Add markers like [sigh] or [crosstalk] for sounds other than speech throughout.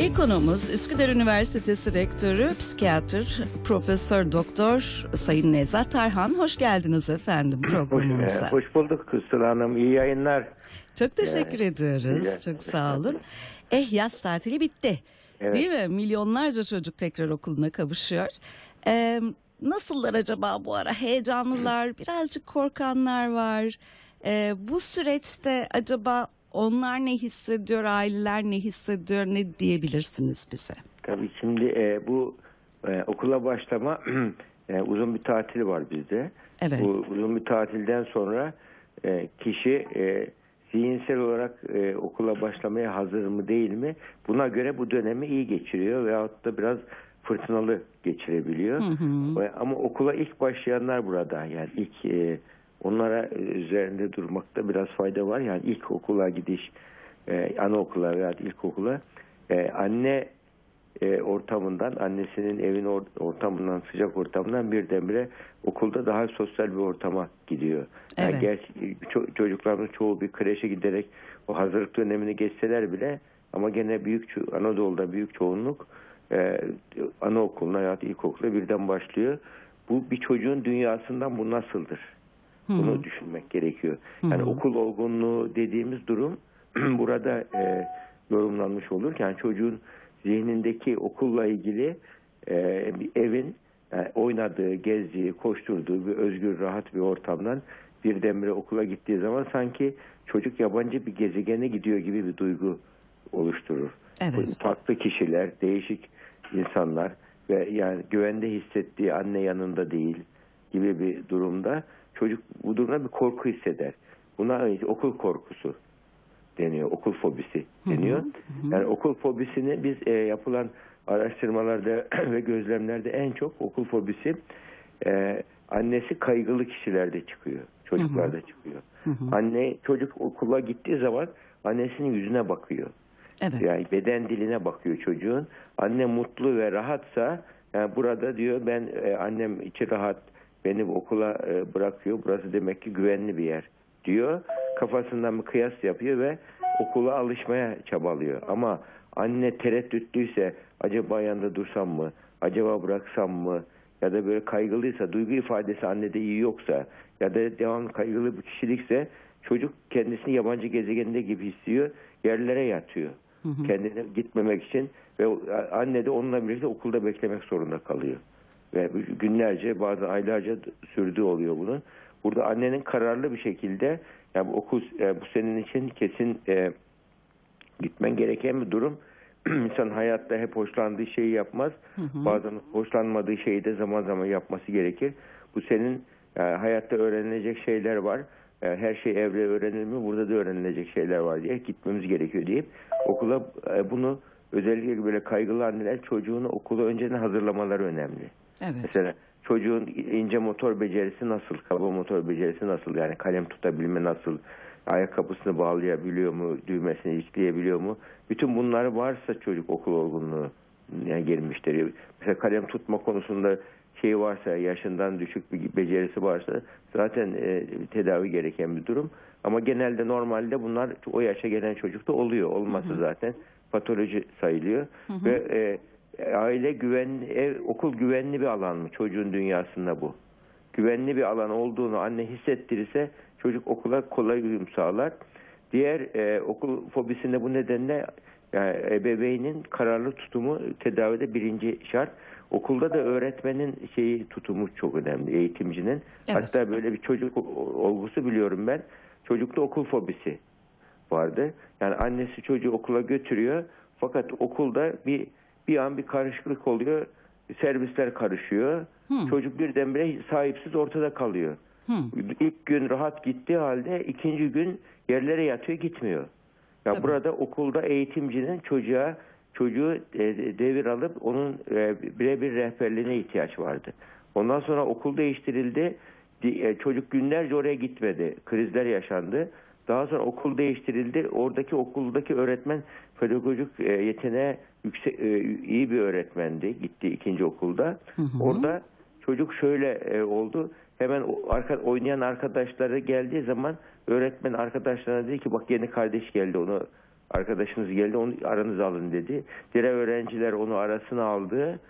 İlk konuğumuz Üsküdar Üniversitesi Rektörü, psikiyatr, Profesör Doktor Sayın Nevzat Tarhan. Hoş geldiniz efendim Hoş, programımıza. e, hoş bulduk Kısıl Hanım. İyi yayınlar. Çok teşekkür ediyoruz. rica- Çok sağ olun. Eh yaz tatili bitti. Evet. Değil mi? Milyonlarca çocuk tekrar okuluna kavuşuyor. Ee, nasıllar acaba bu ara? Heyecanlılar, birazcık korkanlar var. Ee, bu süreçte acaba onlar ne hissediyor, aileler ne hissediyor, ne diyebilirsiniz bize? Tabii şimdi e, bu e, okula başlama [clears throat] e, uzun bir tatil var bizde. Evet. Bu uzun bir tatilden sonra e, kişi e, zihinsel olarak e, okula başlamaya hazır mı değil mi? Buna göre bu dönemi iyi geçiriyor veyahut da biraz fırtınalı geçirebiliyor. Hı hı. Ama okula ilk başlayanlar burada yani ilk e, onlara e, üzerinde durmakta biraz fayda var. Yani ilk okula gidiş, e, anaokula veya ilkokula e, anne e, ortamından, annesinin evin or- ortamından, sıcak ortamdan birdenbire okulda daha sosyal bir ortama gidiyor. Yani Evet. gerçi ço- çocukların çoğu bir kreşe giderek o hazırlık dönemini geçseler bile ama gene büyük Anadolu'da büyük çoğunluk e, anaokuluna ya da ilkokula birden başlıyor. Bu bir çocuğun dünyasından bu nasıldır? Bunu düşünmek gerekiyor. Yani okul olgunluğu dediğimiz durum [clears throat] burada e, yorumlanmış olur. Yani çocuğun zihnindeki okulla ilgili e, bir evin yani oynadığı, gezdiği, koşturduğu bir özgür, rahat bir ortamdan birdenbire okula gittiği zaman sanki çocuk yabancı bir gezegene gidiyor gibi bir duygu oluşturur. Evet. Farklı kişiler, değişik insanlar ve yani güvende hissettiği anne yanında değil gibi bir durumda çocuk bu durumda bir korku hisseder. Buna okul korkusu deniyor. Okul fobisi deniyor. Yani okul fobisini biz e, yapılan araştırmalarda [clears throat] ve gözlemlerde en çok okul fobisi e, annesi kaygılı kişilerde çıkıyor. Çocuklarda çıkıyor. Anne çocuk okula gittiği zaman annesinin yüzüne bakıyor. Evet. Yani beden diline bakıyor çocuğun. Anne mutlu ve rahatsa yani burada diyor ben e, annem içi rahat beni okula e, bırakıyor. Burası demek ki güvenli bir yer diyor. Kafasından bir kıyas yapıyor ve okula alışmaya çabalıyor. Ama anne tereddütlüyse acaba yanında dursam mı? Acaba bıraksam mı? Ya da böyle kaygılıysa, duygu ifadesi annede iyi yoksa ya da devam kaygılı bir kişilikse çocuk kendisini yabancı gezegeninde gibi hissediyor. Yerlere yatıyor. Kendine gitmemek için ve anne de onunla birlikte okulda beklemek zorunda kalıyor. Ve günlerce bazen aylarca sürdüğü oluyor bunun. Burada annenin kararlı bir şekilde yani bu okul e, bu senin için kesin e, gitmen gereken bir durum. [clears throat] İnsan hayatta hep hoşlandığı şeyi yapmaz. Bazen hoşlanmadığı şeyi de zaman zaman yapması gerekir. Bu senin e, hayatta öğrenilecek şeyler var. E, her şey evre öğrenilir mi? Burada da öğrenilecek şeyler var diye gitmemiz gerekiyor deyip okula e, bunu özellikle böyle kaygılı anneler çocuğunu okula önceden hazırlamaları önemli. Evet. Mesela çocuğun ince motor becerisi nasıl, kaba motor becerisi nasıl, yani kalem tutabilme nasıl, ayakkabısını bağlayabiliyor mu, düğmesini ilikleyebiliyor mu? Bütün bunlar varsa çocuk okul olgunluğu yani gelmiştir. Mesela kalem tutma konusunda şey varsa, yaşından düşük bir becerisi varsa zaten e, tedavi gereken bir durum. Ama genelde normalde bunlar o yaşa gelen çocukta oluyor. Olması zaten patoloji sayılıyor. Ve e, aile güven, ev, okul güvenli bir alan mı? Çocuğun dünyasında bu. Güvenli bir alan olduğunu anne hissettirirse çocuk okula kolay uyum sağlar. Diğer e, okul fobisinde bu nedenle yani ebeveynin kararlı tutumu tedavide birinci şart. Okulda da öğretmenin şeyi tutumu çok önemli, eğitimcinin. Evet. Hatta böyle bir çocuk olgusu biliyorum ben. Çocukta okul fobisi vardı. Yani annesi çocuğu okula götürüyor fakat okulda bir bir an bir karışıklık oluyor. Servisler karışıyor. Çocuk birdenbire sahipsiz ortada kalıyor. İlk gün rahat gittiği halde ikinci gün yerlere yatıyor gitmiyor. Ya Tabii. burada okulda eğitimcinin çocuğa çocuğu e, devir alıp onun e, birebir rehberliğine ihtiyaç vardı. Ondan sonra okul değiştirildi. Di- e, Çocuk günlerce oraya gitmedi. Krizler yaşandı. Daha sonra okul değiştirildi. Oradaki okuldaki öğretmen pedagojik e, yeteneğe yüksek, e, iyi bir öğretmendi. Gitti ikinci okulda. Orada çocuk şöyle e, oldu. Hemen arka, oynayan arkadaşları geldiği zaman öğretmen arkadaşlarına dedi ki bak yeni kardeş geldi onu arkadaşınız geldi onu aranıza alın dedi. Diğer öğrenciler onu arasına aldı.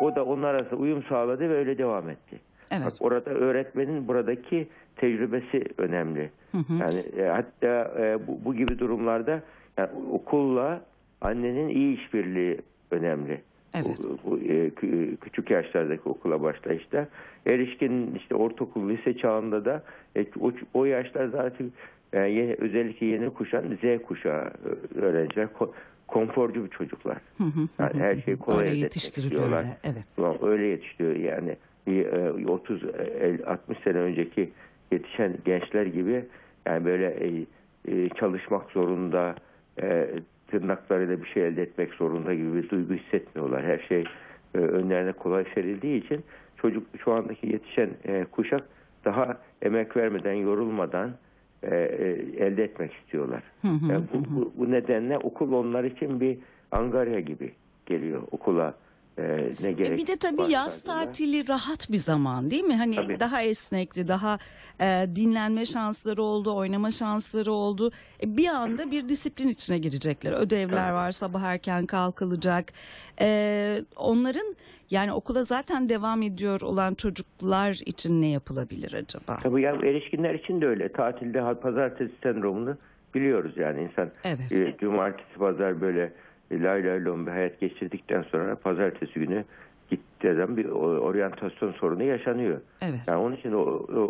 O da onun arasında uyum sağladı ve öyle devam etti. Evet. Bak orada öğretmenin buradaki tecrübesi önemli. Hı hı. Yani e, hatta e, bu, bu gibi durumlarda yani okulla annenin iyi işbirliği önemli. Evet. Bu, bu, e, kü- küçük yaşlardaki okula başlayışta. Erişkin işte ortaokul, lise çağında da e, o, o yaşlar zaten e, yeni, özellikle yeni kuşan Z kuşağı e, öğrenciler ko- konforcu bir çocuklar. Hı hı Yani hı her şeyi kolay Öyle istiyorlar. öyle, Evet. Öyle yetiştiriyor yani bir, e, 30 el- 60 sene önceki yetişen gençler gibi yani böyle e, e, çalışmak zorunda e, tırnaklarıyla bir şey elde etmek zorunda gibi bir duygu hissetmiyorlar. Her şey e, önlerine kolay serildiği için çocuk şu andaki yetişen e, kuşak daha emek vermeden, yorulmadan e, e, elde etmek istiyorlar. Yani bu, bu, bu nedenle okul onlar için bir angarya gibi geliyor okula. E, ne E gerek bir de tabii yaz tatili rahat bir zaman değil mi? Hani Tabii. daha esnekti, daha e, dinlenme şansları oldu, oynama şansları oldu. E, bir anda bir disiplin içine girecekler. Ödevler Evet. var, sabah erken kalkılacak. E, onların yani okula zaten devam ediyor olan çocuklar için ne yapılabilir acaba? Tabii ya erişkinler için de öyle. Tatilde pazartesi sendromunu biliyoruz yani insan Evet. e, cumartesi pazar böyle e, lay lay lom bir hayat geçirdikten sonra pazartesi günü gittiği zaman bir oryantasyon sorunu yaşanıyor. Evet. Yani onun için o,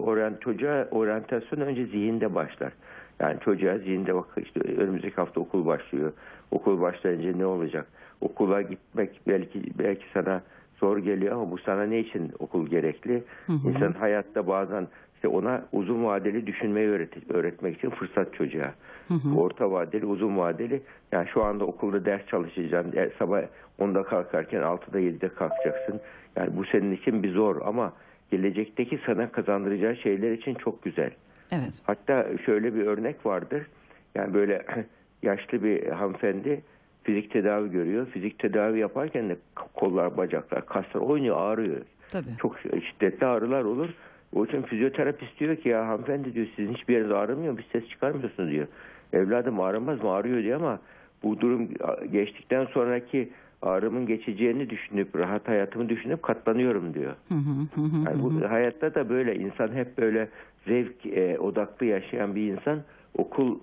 o çocuğa oryantasyon önce zihinde başlar. Yani çocuğa zihinde bak işte önümüzdeki hafta okul başlıyor. Okul başlayınca ne olacak? Okula gitmek belki belki sana zor geliyor ama bu sana ne için okul gerekli? Hı hı. İnsan hayatta bazen işte ona uzun vadeli düşünmeyi öğret öğretmek için fırsat çocuğa. Hı hı. Orta vadeli, uzun vadeli. Yani şu anda okulda ders çalışacaksın. E, Sabah 10'da kalkarken 6'da 7'de kalkacaksın. Yani bu senin için bir zor ama gelecekteki sana kazandıracağı şeyler için çok güzel. Evet. Hatta şöyle bir örnek vardır. Yani böyle [clears throat] yaşlı bir hanımefendi fizik tedavi görüyor. Fizik tedavi yaparken de kollar, bacaklar, kaslar oynuyor, ağrıyor. Tabii. Çok şiddetli ağrılar olur. O için fizyoterapist diyor ki ya hanımefendi diyor sizin hiçbir yeriniz ağrımıyor mu? Bir ses çıkarmıyorsunuz diyor. Evladım ağrımaz mı? Ağrıyor diyor ama bu durum geçtikten sonraki ağrımın geçeceğini düşünüp rahat hayatımı düşünüp katlanıyorum diyor. Hı hı hı hı Yani bu hayatta da böyle insan hep böyle zevk e, odaklı yaşayan bir insan okul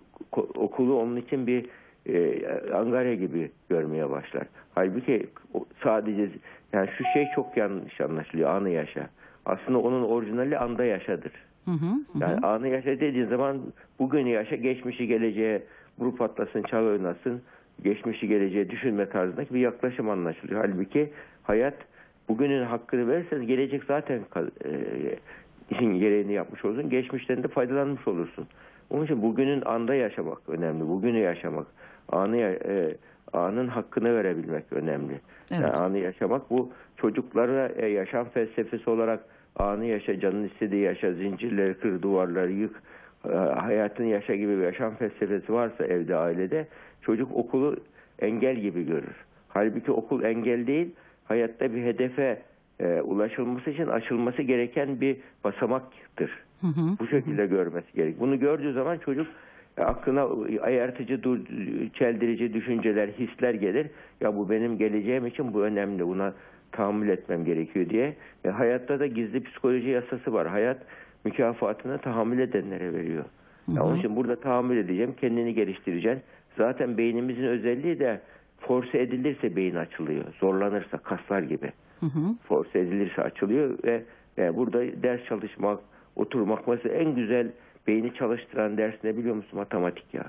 okulu onun için bir e, angarya gibi görmeye başlar. Halbuki sadece yani şu şey çok yanlış anlaşılıyor anı yaşa. Aslında onun orijinali anda yaşadır. Hı hı hı. Yani anı yaşa dediğin zaman bugünü yaşa, geçmişi geleceğe grup patlasın, çal oynasın, geçmişi geleceğe düşünme tarzındaki bir yaklaşım anlaşılıyor. Halbuki hayat bugünün hakkını verirseniz gelecek zaten e, işin gereğini yapmış olursun. Geçmişten de faydalanmış olursun. Onun için bugünün anda yaşamak önemli. Bugünü yaşamak, anı e, anın hakkını verebilmek önemli. Evet. Yani anı yaşamak bu çocuklara e, yaşam felsefesi olarak anı yaşa, canın istediği yaşa, zincirleri kır, duvarları yık, e, hayatın yaşa gibi bir yaşam felsefesi varsa evde, ailede çocuk okulu engel gibi görür. Halbuki okul engel değil, hayatta bir hedefe e, ulaşılması için açılması gereken bir basamaktır. Hı hı. Bu şekilde görmesi gerek. Bunu gördüğü zaman çocuk aklına ayartıcı, dur, çeldirici düşünceler, hisler gelir. Ya bu benim geleceğim için bu önemli. Buna tahammül etmem gerekiyor diye. E, hayatta da gizli psikoloji yasası var. Hayat mükafatını tahammül edenlere veriyor. Ya onun için burada tahammül edeceğim, kendini geliştireceğim. Zaten beynimizin özelliği de force edilirse beyin açılıyor. Zorlanırsa kaslar gibi Hı hı. force edilirse açılıyor ve yani burada ders çalışmak, oturmak mesela en güzel beyni çalıştıran ders ne biliyor musun? Matematik ya.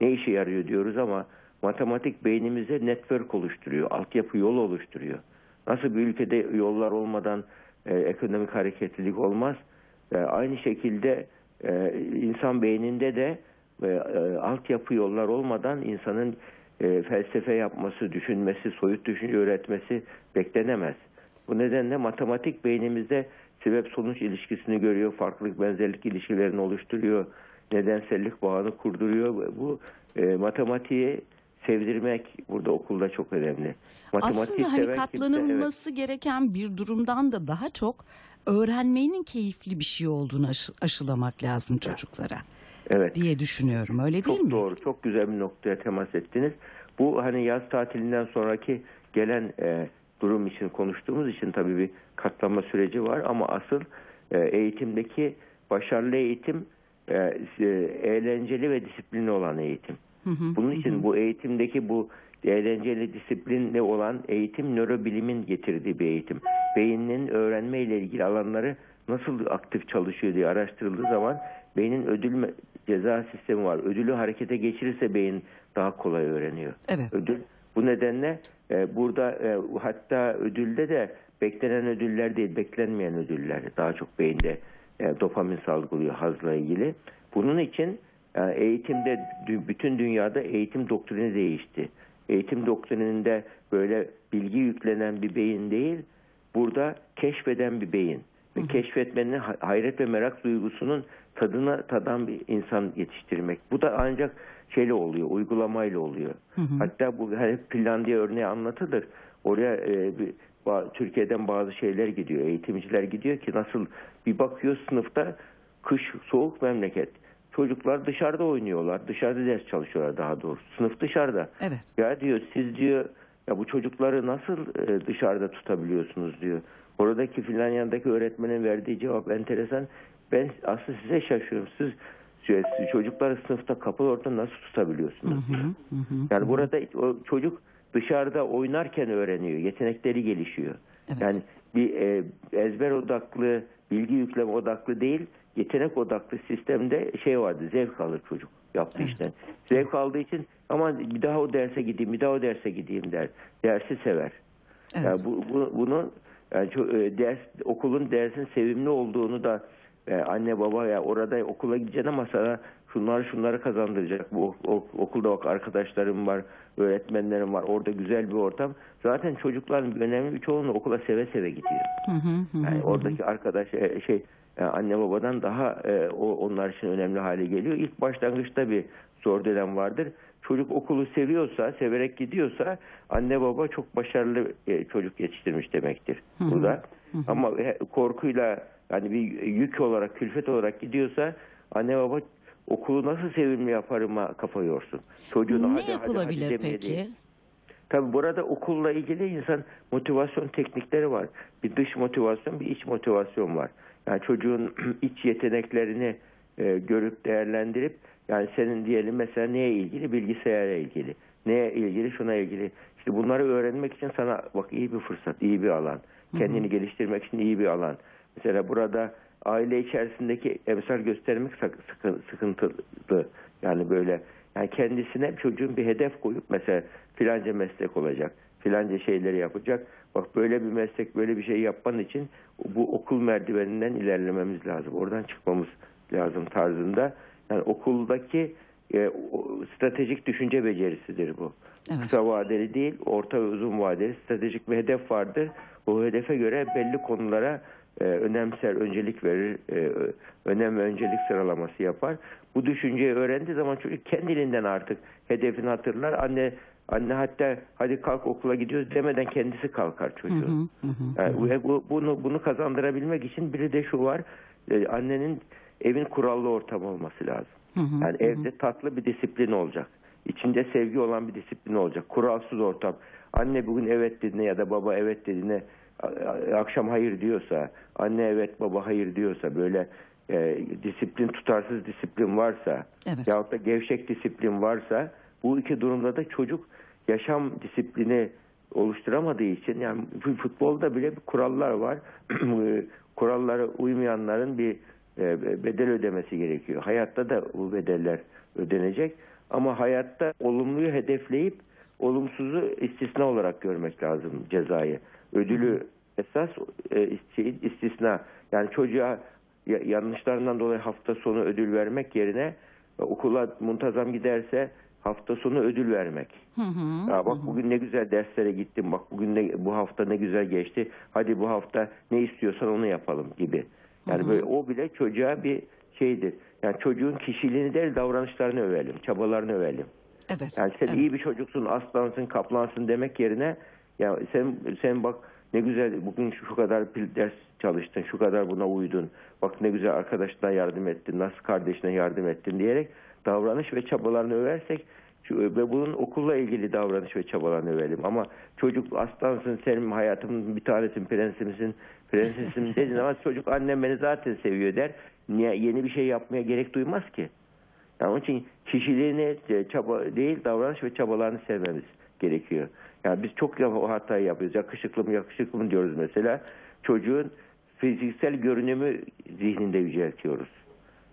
Ne işe yarıyor diyoruz ama matematik beynimize network oluşturuyor, altyapı yol oluşturuyor. Nasıl bir ülkede yollar olmadan e, ekonomik hareketlilik olmaz. E, aynı şekilde e, insan beyninde de e, e, altyapı yollar olmadan insanın e, felsefe yapması, düşünmesi, soyut düşünce üretmesi beklenemez. Bu nedenle matematik beynimizde sebep sonuç ilişkisini görüyor, farklılık benzerlik ilişkilerini oluşturuyor, nedensellik bağını kurduruyor. Bu e, matematiği sevdirmek burada okulda çok önemli. Matematiği Aslında hani seven kimse, katlanılması gereken bir durumdan da daha çok öğrenmenin keyifli bir şey olduğunu aşı- aşılamak lazım çocuklara. Evet. diye düşünüyorum. Öyle değil Çok mi? doğru. Çok güzel bir noktaya temas ettiniz. Bu hani yaz tatilinden sonraki gelen e, durum için konuştuğumuz için tabii bir katlanma süreci var ama asıl e, eğitimdeki başarılı eğitim e, e, eğlenceli ve disiplinli olan eğitim. Hı hı, Bunun için hı. bu eğitimdeki bu eğlenceli disiplinli olan eğitim nörobilimin getirdiği bir eğitim. Beynin öğrenme ile ilgili alanları nasıl aktif çalışıyor diye araştırıldığı zaman beynin ödül ceza sistemi var. Ödülü harekete geçirirse beyin daha kolay öğreniyor. Evet. Ödül bu nedenle e, burada e, hatta ödülde de beklenen ödüller değil, beklenmeyen ödüller daha çok beyinde e, dopamin salgılıyor hazla ilgili. Bunun için e, eğitimde bütün dünyada eğitim doktrini değişti. Eğitim doktrininde böyle bilgi yüklenen bir beyin değil, burada keşfeden bir beyin. Ve keşfetmenin ha- hayret ve merak duygusunun tadına tadan bir insan yetiştirmek. Bu da ancak şeyle oluyor, uygulamayla oluyor. Hı hı. Hatta bu hani Finlandiya örneği anlatılır. Oraya e, bir, Türkiye'den bazı şeyler gidiyor, eğitimciler gidiyor ki nasıl bir bakıyor sınıfta kış soğuk memleket. Çocuklar dışarıda oynuyorlar, dışarıda ders çalışıyorlar daha doğrusu. Sınıf dışarıda. Evet. Ya diyor siz diyor ya bu çocukları nasıl e, dışarıda tutabiliyorsunuz diyor. Oradaki Finlandiya'daki öğretmenin verdiği cevap enteresan. Ben aslında size şaşıyorum. Siz, siz çocukları sınıfta kapalı ortada nasıl tutabiliyorsunuz? Hı hı, hı. Yani burada o çocuk dışarıda oynarken öğreniyor. Yetenekleri gelişiyor. Evet. Yani bir e, ezber odaklı, bilgi yükleme odaklı değil, yetenek odaklı sistemde şey vardı. Zevk alır çocuk yaptığı Evet. işten. Zevk aldığı için ama bir daha o derse gideyim, bir daha o derse gideyim der. Dersi sever. Evet. Yani bu, bu bunu yani ço- e, ders okulun dersin sevimli olduğunu da e, anne baba ya orada okula gideceksin ama sana şunları şunları kazandıracak. Bu ok- ok- okulda bak arkadaşlarım var, öğretmenlerim var. Orada güzel bir ortam. Zaten çocukların önemli bir çoğunluğu okula seve seve gidiyor. Hı hı, hı hı, Yani oradaki arkadaş e, şey e, anne babadan daha e, o onlar için önemli hale geliyor. İlk başlangıçta bir zor dönem vardır. Çocuk okulu seviyorsa, severek gidiyorsa anne baba çok başarılı e, çocuk yetiştirmiş demektir Hı hı. burada. Ama e, korkuyla yani bir yük olarak, külfet olarak gidiyorsa anne baba okulu nasıl sevimli yaparıma kafa yorsun. Çocuğuna Ne hadi, hadi, hadi yapılabilir demeye peki? değil. Tabi burada okulla ilgili insan motivasyon teknikleri var. Bir dış motivasyon, bir iç motivasyon var. Yani çocuğun [clears throat] iç yeteneklerini e, görüp değerlendirip yani senin diyelim mesela neye ilgili? Bilgisayara ilgili. Neye ilgili? Şuna ilgili. İşte bunları öğrenmek için sana bak iyi bir fırsat, iyi bir alan. Kendini geliştirmek için iyi bir alan. Mesela burada aile içerisindeki emsal göstermek sıkıntılı. Yani böyle yani kendisine çocuğun bir hedef koyup mesela filanca meslek olacak, filanca şeyleri yapacak. Bak böyle bir meslek, böyle bir şey yapman için bu okul merdiveninden ilerlememiz lazım. Oradan çıkmamız lazım tarzında. Yani okuldaki e, o- stratejik düşünce becerisidir bu. Evet. Kısa vadeli değil, orta ve uzun vadeli stratejik bir hedef vardır. O hedefe göre belli konulara e, önemser, öncelik verir, e, önem ve öncelik sıralaması yapar. Bu düşünceyi öğrendiği zaman çocuk kendiliğinden artık hedefini hatırlar. Anne anne hatta hadi kalk okula gidiyoruz demeden kendisi kalkar çocuğun. hı, hı hı. Yani ve bu- bunu bunu kazandırabilmek için biri de şu var. e, annenin evin kurallı ortam olması lazım. Hı hı, Yani hı evde tatlı bir disiplin olacak. İçinde sevgi olan bir disiplin olacak. Kuralsız ortam. Anne bugün evet dediğine ya da baba evet dediğine akşam hayır diyorsa, anne evet baba hayır diyorsa böyle e, disiplin tutarsız disiplin varsa Evet. yahut da gevşek disiplin varsa bu iki durumda da çocuk yaşam disiplini oluşturamadığı için yani fut- futbolda bile bir kurallar var. [clears throat] Kurallara uymayanların bir e, bedel ödemesi gerekiyor. Hayatta da bu bedeller ödenecek ama hayatta olumluyu hedefleyip olumsuzu istisna olarak görmek lazım cezayı. Ödülü esas e, şey, istisna. Yani çocuğa ya- yanlışlarından dolayı hafta sonu ödül vermek yerine e, okula muntazam giderse hafta sonu ödül vermek. Hı hı. Ya bak bugün ne güzel derslere gittim. Bak bugün ne, bu hafta ne güzel geçti. Hadi bu hafta ne istiyorsan onu yapalım gibi. Yani böyle o bile çocuğa bir şeydir. Yani çocuğun kişiliğini değil davranışlarını övelim, çabalarını övelim. Evet. Yani sen evet. iyi bir çocuksun, aslansın, kaplansın demek yerine Ya sen sen bak ne güzel bugün şu kadar pil- ders çalıştın, şu kadar buna uydun. Bak ne güzel arkadaşına yardım ettin, nasıl kardeşine yardım ettin diyerek davranış ve çabalarını översek ve bunun okulla ilgili davranış ve çabalarını övelim. Ama çocuk aslansın, senin hayatımın bir tanesin, prensesimsin, prensesim [laughs] dedin ama çocuk annem beni zaten seviyor der. Niye yeni bir şey yapmaya gerek duymaz ki? Yani onun için kişiliğini e, çaba değil davranış ve çabalarını sevmemiz gerekiyor. Yani biz çok o hatayı yapıyoruz. Yakışıklı mı yakışıklı mı diyoruz mesela. Çocuğun fiziksel görünümü zihninde yüceltiyoruz.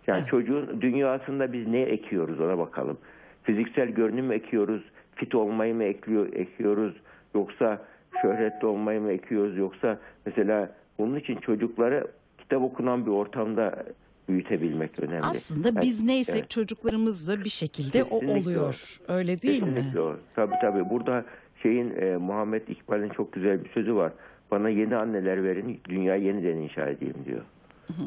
Yani Evet. çocuğun dünyasında biz ne ekiyoruz ona bakalım. Fiziksel görünüm ekiyoruz? Fit olmayı mı ekliyor, ekiyoruz? Yoksa şöhretli olmayı mı ekiyoruz? Yoksa mesela bunun için çocukları kitap okunan bir ortamda büyütebilmek önemli. Aslında Yani- biz neysek evet. çocuklarımız da bir şekilde o Kesinlikle oluyor. Öyle değil mi? Kesinlikle o. Tabii tabii. Burada şeyin e, Muhammed İkbal'in çok güzel bir sözü var. Bana yeni anneler verin, dünya yeniden inşa edeyim diyor.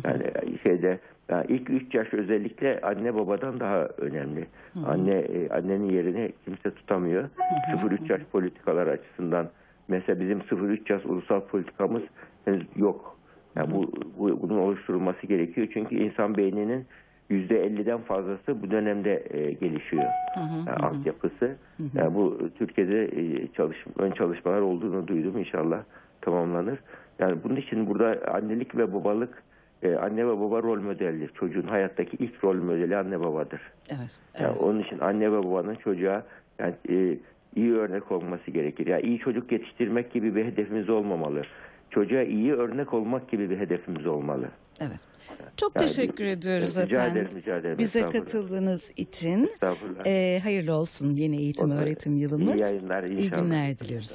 Yani e, şeyde yani ilk üç yaş özellikle anne babadan daha önemli. Anne e, annenin yerini kimse tutamıyor. 0-3 yaş politikalar açısından mesela bizim 0-3 yaş ulusal politikamız henüz yok. Yani bu, bu bunun oluşturulması gerekiyor çünkü insan beyninin %50'den fazlası bu dönemde e, gelişiyor. Yani altyapısı. Yani bu Türkiye'de e, çalış, ön çalışmalar olduğunu duydum inşallah tamamlanır. Yani bunun için burada annelik ve babalık e, anne ve baba rol modeldir. Çocuğun hayattaki ilk rol modeli anne babadır. Evet. Yani evet. onun için anne ve babanın çocuğa yani e, iyi örnek olması gerekir. Yani iyi çocuk yetiştirmek gibi bir hedefimiz olmamalı. Çocuğa iyi örnek olmak gibi bir hedefimiz olmalı. evet. Çok Yani- teşekkür ediyoruz rica efendim. ederim, rica ederim. Bize katıldığınız için Estağfurullah. Ee, hayırlı olsun yeni eğitim öğretim yılımız. iyi yayınlar İyi inşallah. günler diliyoruz.